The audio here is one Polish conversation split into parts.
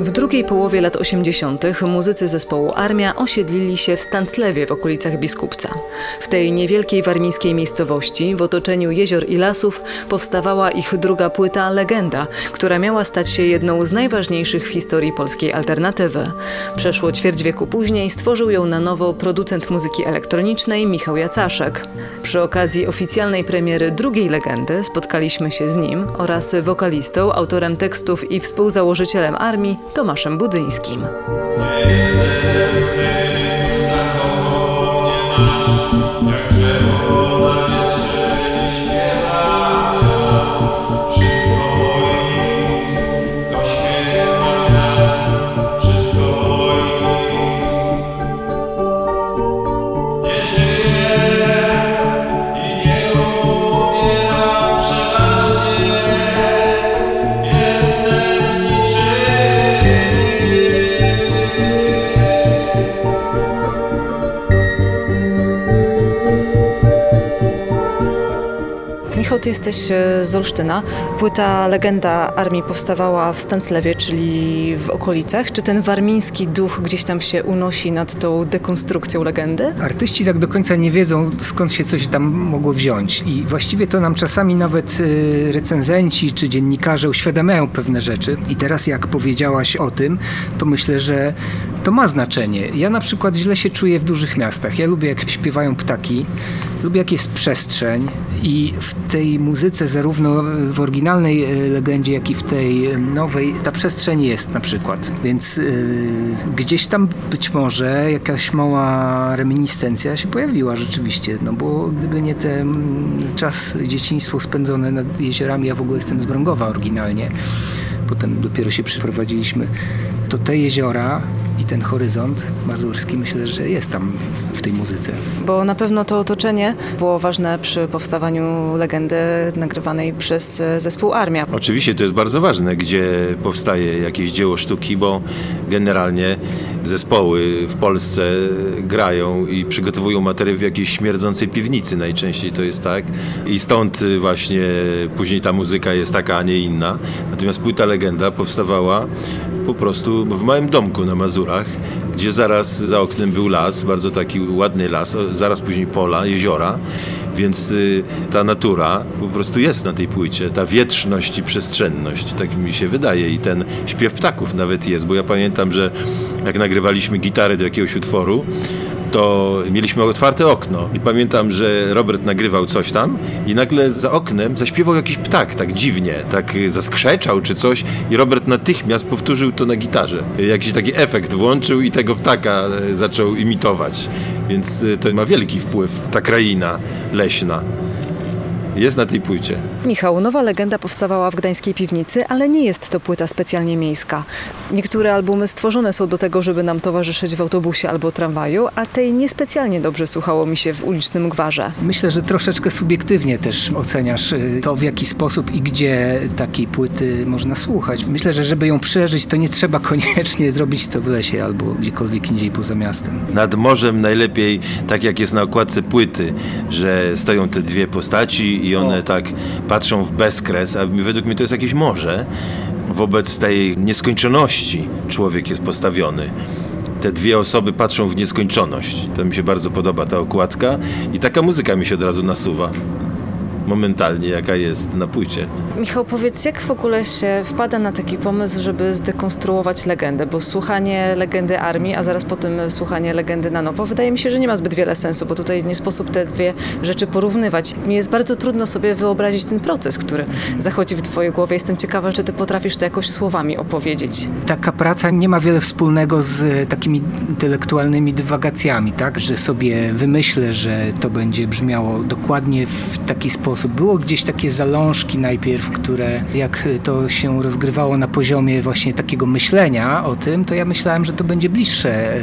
Drugiej połowie lat 80. muzycy zespołu Armia osiedlili się w Stanclewie w okolicach Biskupca. W tej niewielkiej warmińskiej miejscowości, w otoczeniu jezior i lasów, powstawała ich druga płyta Legenda, która miała stać się jedną z najważniejszych w historii polskiej alternatywy. Przeszło ćwierć wieku później stworzył ją na nowo producent muzyki elektronicznej Michał Jacaszek. Przy okazji oficjalnej premiery drugiej Legendy spotkaliśmy się z nim oraz wokalistą, autorem tekstów i współzałożycielem Armii Tomaszem Budzyńskim. Ty jesteś e, z Olsztyna. Płyta Legenda Armii powstawała w Stanclewie, czyli w okolicach. Czy ten warmiński duch gdzieś tam się unosi nad tą dekonstrukcją legendy? Artyści tak do końca nie wiedzą, skąd się coś tam mogło wziąć. I właściwie to nam czasami nawet e, recenzenci czy dziennikarze uświadamiają pewne rzeczy. I teraz jak powiedziałaś o tym, to myślę, że to ma znaczenie. Ja na przykład źle się czuję w dużych miastach. Ja lubię jak śpiewają ptaki, lubię jak jest przestrzeń i w tej muzyce, zarówno w oryginalnej e, legendzie, jak i w tej e, nowej, ta przestrzeń jest na przykład. Więc yy, gdzieś tam być może jakaś mała reminiscencja się pojawiła rzeczywiście, no bo gdyby nie ten czas dzieciństwo spędzone nad jeziorami, ja w ogóle jestem z Brągowa oryginalnie, potem dopiero się przyprowadziliśmy, to te jeziora ten horyzont mazurski myślę, że jest tam w tej muzyce. Bo na pewno to otoczenie było ważne przy powstawaniu legendy nagrywanej przez e, zespół Armia. Oczywiście to jest bardzo ważne, gdzie powstaje jakieś dzieło sztuki, bo generalnie zespoły w Polsce grają i przygotowują materiał w jakiejś śmierdzącej piwnicy najczęściej to jest tak i stąd właśnie później ta muzyka jest taka, a nie inna. Natomiast płyta Legenda powstawała po prostu w małym domku na Mazurach, gdzie zaraz za oknem był las, bardzo taki ładny las, zaraz później pola, jeziora, więc y, ta natura po prostu jest na tej płycie, ta wietrzność i przestrzenność, tak mi się wydaje i ten śpiew ptaków nawet jest, bo ja pamiętam, że jak nagrywaliśmy gitarę do jakiegoś utworu, to mieliśmy otwarte okno i pamiętam, że Robert nagrywał coś tam i nagle za oknem zaśpiewał jakiś ptak, tak dziwnie, tak zaskrzeczał czy coś i Robert natychmiast powtórzył to na gitarze. Jakiś taki efekt włączył i tego ptaka e, zaczął imitować. Więc e, to ma wielki wpływ, ta kraina leśna jest na tej płycie. Michał, nowa legenda powstawała w gdańskiej piwnicy, ale nie jest to płyta specjalnie miejska. Niektóre albumy stworzone są do tego, żeby nam towarzyszyć w autobusie albo tramwaju, a tej niespecjalnie dobrze słuchało mi się w ulicznym gwarze. Myślę, że troszeczkę subiektywnie też oceniasz y, to, w jaki sposób i gdzie takiej płyty można słuchać. Myślę, że żeby ją przeżyć, to nie trzeba koniecznie zrobić to w lesie albo gdziekolwiek indziej poza miastem. Nad morzem najlepiej, tak jak jest na okładce płyty, że stoją te dwie postaci i one tak patrzą w bezkres, a według mnie to jest jakieś morze. Wobec tej nieskończoności człowiek jest postawiony te dwie osoby patrzą w nieskończoność. To mi się bardzo podoba ta okładka i taka muzyka mi się od razu nasuwa momentalnie, jaka jest na płycie. Michał, powiedz, jak w ogóle się wpada na taki pomysł, żeby zdekonstruować legendę? Bo słuchanie legendy armii, a zaraz potem słuchanie legendy na nowo, wydaje mi się, że nie ma zbyt wiele sensu, bo tutaj nie sposób te dwie rzeczy porównywać. Mi jest bardzo trudno sobie wyobrazić ten proces, który zachodzi w Twojej głowie. Jestem ciekawa, czy Ty potrafisz to jakoś słowami opowiedzieć. Taka praca nie ma wiele wspólnego z takimi intelektualnymi dywagacjami, tak? Że sobie wymyślę, że to będzie brzmiało dokładnie w taki sposób, sposób. Było gdzieś takie zalążki najpierw, które jak to się rozgrywało na poziomie właśnie takiego myślenia o tym, to ja myślałem, że to będzie bliższe e,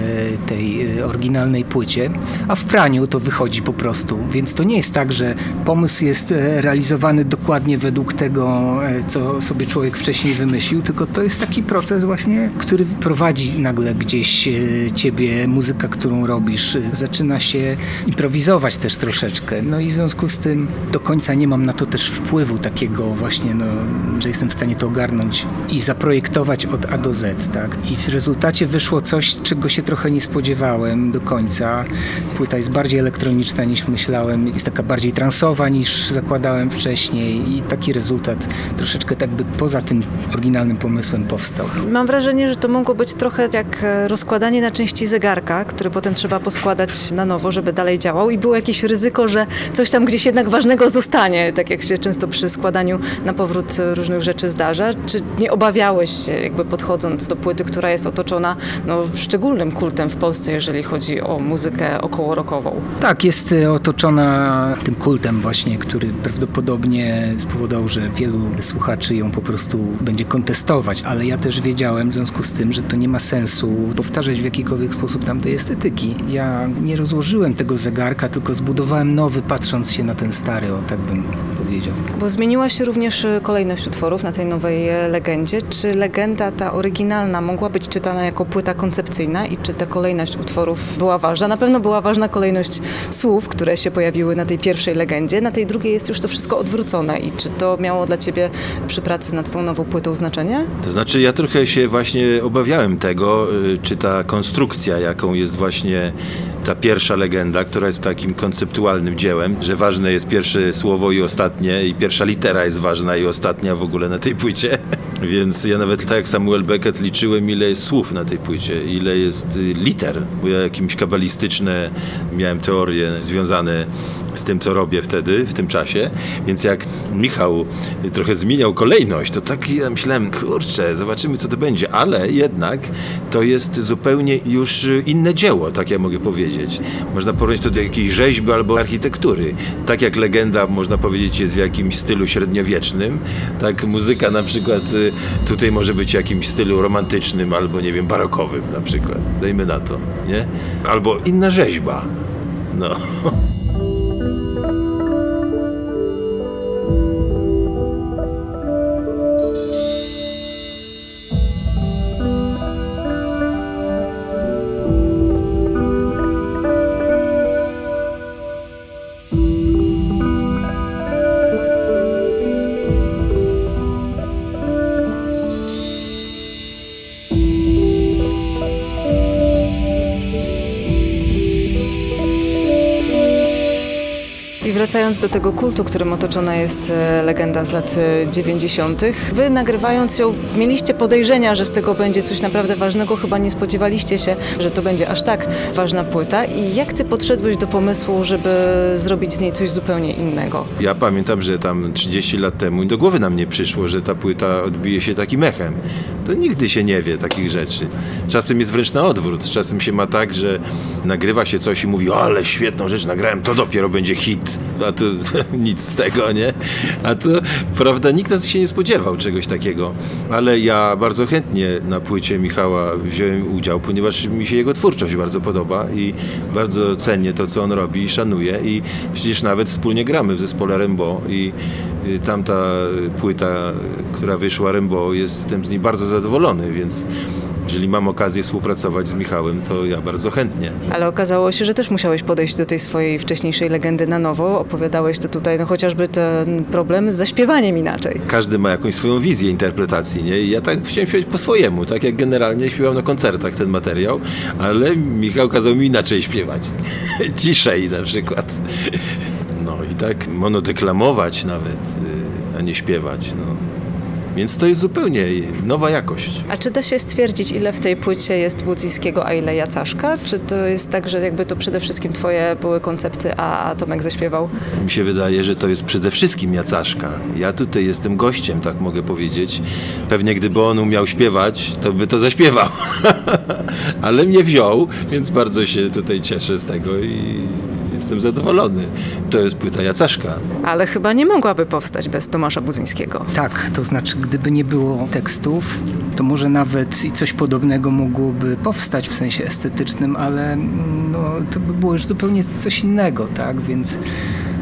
tej e, oryginalnej płycie, a w praniu to wychodzi po prostu. Więc to nie jest tak, że pomysł jest e, realizowany dokładnie według tego, co sobie człowiek wcześniej wymyślił, tylko to jest taki proces właśnie, który prowadzi nagle gdzieś ciebie, muzyka, którą robisz, zaczyna się improwizować też troszeczkę. No i w związku z tym do końca nie mam na to też wpływu takiego właśnie, no, że jestem w stanie to ogarnąć i zaprojektować od A do Z, tak? I w rezultacie wyszło coś, czego się trochę nie spodziewałem do końca. Płyta jest bardziej elektroniczna niż myślałem, jest taka bardziej transowa niż zakładałem wcześniej i taki rezultat troszeczkę tak by poza tym oryginalnym pomysłem powstał. Mam wrażenie, że to mogło być trochę jak rozkładanie na części zegarka, który potem trzeba poskładać na nowo, żeby dalej działał i było jakieś ryzyko, że coś tam gdzieś jednak ważnego zostanie, tak jak się często przy składaniu na powrót różnych rzeczy zdarza. Czy nie obawiałeś się, jakby podchodząc do płyty, która jest otoczona no, szczególnym kultem w Polsce, jeżeli chodzi o muzykę okołorokową? Tak, jest y, otoczona tym kultem właśnie, który prawdopodobnie spowodował, że wielu słuchaczy ją po prostu będzie kontestować, ale ja też wiedziałem w związku z tym, że to nie ma sensu powtarzać w jakikolwiek sposób tamtej estetyki. Ja nie rozłożyłem tego zegarka, tylko zbudowałem nowy, patrząc się na ten stary, o tak bym powiedział. Bo zmieniła się również y, kolejność utworów na tej nowej e, legendzie. Czy legenda ta oryginalna mogła być czytana jako płyta koncepcyjna i czy ta kolejność utworów była ważna? Na pewno była ważna kolejność słów, które się pojawiły na tej pierwszej legendzie. Na tej drugiej jest już to wszystko odwrócone. I czy to miało dla ciebie przy pracy nad tą nową płytą znaczenie? To znaczy ja trochę się właśnie obawiałem tego, y, czy ta konstrukcja, jaką jest właśnie ta pierwsza legenda, która jest takim konceptualnym dziełem, że ważne jest pierwsze słowo i ostatnie, i pierwsza litera jest ważna i ostatnia w ogóle na tej płycie. Więc ja nawet tak jak Samuel Beckett liczyłem, ile jest słów na tej płycie, ile jest y, liter, bo ja jakimś kabalistyczne miałem teorie związane z tym, co robię wtedy, w tym czasie. Więc jak Michał trochę zmieniał kolejność, to tak ja myślałem, kurczę, zobaczymy, co to będzie. Ale jednak to jest zupełnie już inne dzieło, tak ja mogę powiedzieć. Można porównać to do jakiejś rzeźby albo architektury. Tak jak legenda, można powiedzieć, jest w jakimś stylu średniowiecznym, tak muzyka na przykład y, tutaj może być jakimś stylu romantycznym albo, nie wiem, barokowym na przykład. Dajmy na to, nie? Albo inna rzeźba. No. Wracając do tego kultu, którym otoczona jest e, legenda z lat 90., e, wy nagrywając ją, mieliście podejrzenia, że z tego będzie coś naprawdę ważnego, chyba nie spodziewaliście się, że to będzie aż tak ważna płyta. I jak ty podszedłeś do pomysłu, żeby zrobić z niej coś zupełnie innego? Ja pamiętam, że tam 30 lat temu do głowy nam nie przyszło, że ta płyta odbije się takim echem. To nigdy się nie wie takich rzeczy. Czasem jest wręcz na odwrót. Czasem się ma tak, że nagrywa się coś i mówi, ale świetną rzecz nagrałem, to dopiero będzie hit a tu nic z tego, nie? A to, prawda, nikt nas się nie spodziewał czegoś takiego. Ale ja bardzo chętnie na płycie Michała wziąłem udział, ponieważ mi się jego twórczość bardzo podoba i bardzo cenię to, co on robi i szanuję i przecież nawet wspólnie gramy w zespole Rembo i tamta płyta, która wyszła Rembo, jestem z niej bardzo zadowolony, więc jeżeli mam okazję współpracować z Michałem, to ja bardzo chętnie. Ale okazało się, że też musiałeś podejść do tej swojej wcześniejszej legendy na nowo. Opowiadałeś to tutaj, no chociażby ten problem z zaśpiewaniem inaczej. Każdy ma jakąś swoją wizję interpretacji, nie? I ja tak chciałem śpiewać po swojemu, tak jak generalnie śpiewam na koncertach ten materiał, ale Michał kazał mi inaczej śpiewać. Ciszej na przykład. No i tak monodeklamować nawet, y, a nie śpiewać, no. Więc to jest zupełnie nowa jakość. A czy da się stwierdzić, ile w tej płycie jest Budzińskiego, a ile Jacaszka? Czy to jest tak, że jakby to przede wszystkim twoje były koncepty, a Tomek zaśpiewał? Mi się wydaje, że to jest przede wszystkim Jacaszka. Ja tutaj jestem gościem, tak mogę powiedzieć. Pewnie gdyby on umiał śpiewać, to by to zaśpiewał. Ale mnie wziął, więc bardzo się tutaj cieszę z tego i jestem zadowolony. To jest płyta Jacaszka. Ale chyba nie mogłaby powstać bez Tomasza Budzyńskiego. Tak, to znaczy, gdyby nie było tekstów, to może nawet i coś podobnego mogłoby powstać w sensie estetycznym, ale no, to by było już zupełnie coś innego, tak? Więc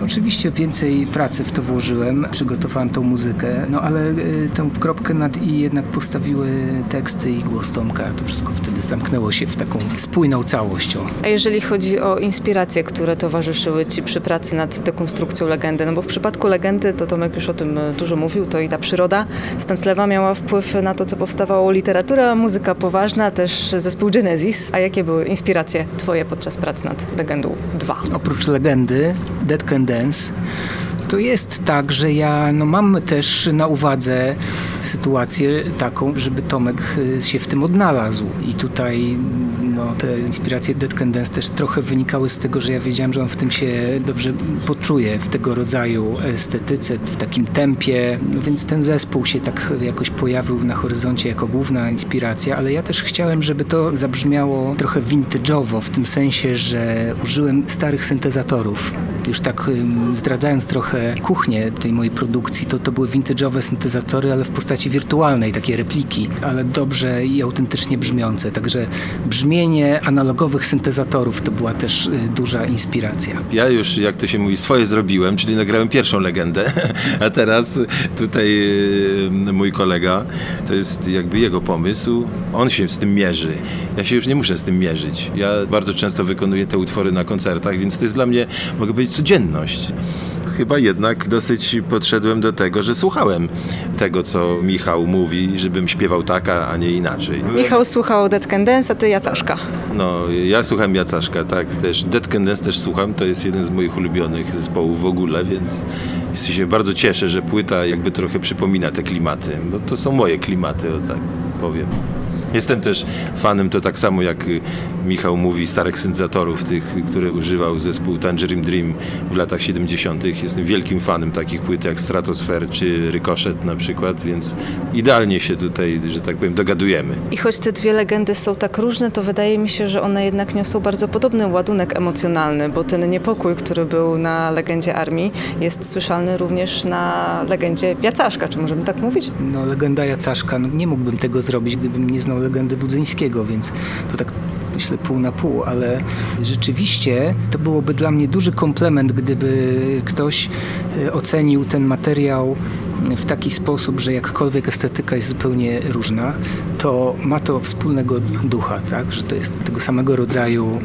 Oczywiście więcej pracy w to włożyłem, przygotowałem tą muzykę, no ale y, tę kropkę nad i jednak postawiły teksty i głos Tomka. To wszystko wtedy zamknęło się w taką spójną całością. A jeżeli chodzi o inspiracje, które towarzyszyły Ci przy pracy nad dekonstrukcją legendy, no bo w przypadku legendy, to Tomek już o tym e, dużo mówił, to i ta przyroda Stanclewa miała wpływ na to, co powstawało literatura, muzyka poważna, też zespół Genesis. A jakie były inspiracje Twoje podczas prac nad Legendą 2? Oprócz legendy, Dead Can Dance, to jest tak, że ja no, mam też na uwadze sytuację taką, żeby Tomek y, się w tym odnalazł. I tutaj no, te inspiracje Dead Can Dance też trochę wynikały z tego, że ja wiedziałem, że on w tym się dobrze poczuje, w tego rodzaju estetyce, w takim tempie. No, więc ten zespół się tak jakoś pojawił na horyzoncie jako główna inspiracja, ale ja też chciałem, żeby to zabrzmiało trochę vintage'owo, w tym sensie, że użyłem starych syntezatorów. Już tak zdradzając trochę kuchnię tej mojej produkcji, to to były vintage'owe syntezatory, ale w postaci wirtualnej, takie repliki, ale dobrze i autentycznie brzmiące. Także brzmienie analogowych syntezatorów to była też y, duża inspiracja. Ja już, jak to się mówi, swoje zrobiłem, czyli nagrałem pierwszą legendę, a teraz tutaj y, mój kolega, to jest jakby jego pomysł, on się z tym mierzy. Ja się już nie muszę z tym mierzyć. Ja bardzo często wykonuję te utwory na koncertach, więc to jest dla mnie, mogę powiedzieć, codzienność chyba jednak dosyć podszedłem do tego, że słuchałem tego, co Michał mówi, żebym śpiewał tak, a nie inaczej. Michał słuchał Dead Can Dance, a ty Jacaszka. No, ja słucham Jacaszka, tak, też Dead Can Dance też słucham, to jest jeden z moich ulubionych zespołów w ogóle, więc się bardzo cieszę, że płyta jakby trochę przypomina te klimaty, bo to są moje klimaty, o tak powiem. Jestem też fanem, to tak samo jak y, Michał mówi, starych syntezatorów, tych, które używał zespół Tangerine Dream w latach 70. Jestem wielkim fanem takich płyt jak Stratosphere czy Ricochet na przykład, więc idealnie się tutaj, że tak powiem, dogadujemy. I choć te dwie legendy są tak różne, to wydaje mi się, że one jednak niosą bardzo podobny ładunek emocjonalny, bo ten niepokój, który był na legendzie armii, jest słyszalny również na legendzie Jacaszka, czy możemy tak mówić? No, legenda Jacaszka, no, nie mógłbym tego zrobić, gdybym nie znał legendy Budzyńskiego, więc to tak myślę pół na pół, ale rzeczywiście to byłoby dla mnie duży komplement, gdyby ktoś e, ocenił ten materiał w taki sposób, że jakkolwiek estetyka jest zupełnie różna, to ma to wspólnego ducha, tak? że to jest tego samego rodzaju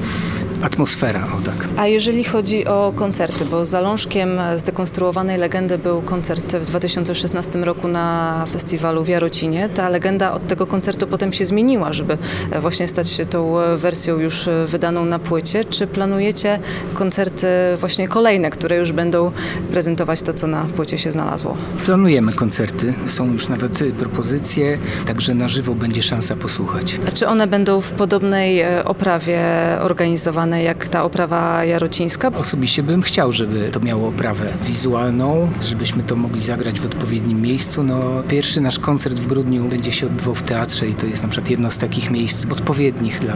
atmosfera. O tak. A jeżeli chodzi o koncerty, bo zalążkiem zdekonstruowanej legendy był koncert w 2016 roku na festiwalu w Jarocinie. Ta legenda od tego koncertu potem się zmieniła, żeby właśnie stać się tą wersją już wydaną na płycie. Czy planujecie koncerty właśnie kolejne, które już będą prezentować to, co na płycie się znalazło? Planujemy koncerty, są już nawet propozycje, także na żywo będzie szansa posłuchać. A czy one będą w podobnej e, oprawie organizowane? Jak ta oprawa jarocińska? Osobiście bym chciał, żeby to miało oprawę wizualną, żebyśmy to mogli zagrać w odpowiednim miejscu. No, pierwszy nasz koncert w grudniu będzie się odbywał w teatrze i to jest na przykład jedno z takich miejsc odpowiednich dla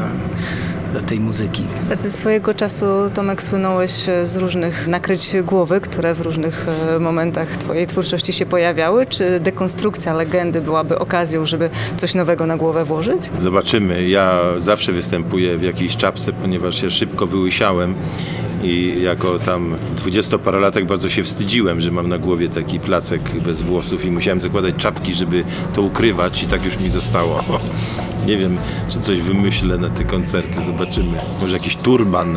tej muzyki. Ty swojego czasu, Tomek, słynąłeś z różnych nakryć głowy, które w różnych e, momentach twojej twórczości się pojawiały. Czy dekonstrukcja legendy byłaby okazją, żeby coś nowego na głowę włożyć? Zobaczymy. Ja zawsze występuję w jakiejś czapce, ponieważ się szybko wyłysiałem i jako tam dwudziestoparolatek bardzo się wstydziłem, że mam na głowie taki placek bez włosów i musiałem zakładać czapki, żeby to ukrywać i tak już mi zostało. Nie wiem, czy coś wymyślę na te koncerty, zobaczymy. Może jakiś turban.